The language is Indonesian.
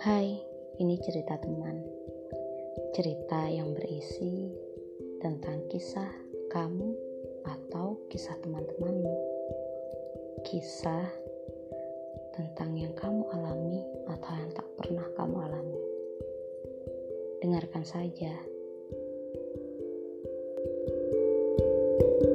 Hai, ini cerita teman. Cerita yang berisi tentang kisah kamu atau kisah teman-temanmu. Kisah tentang yang kamu alami atau yang tak pernah kamu alami. Dengarkan saja. thank you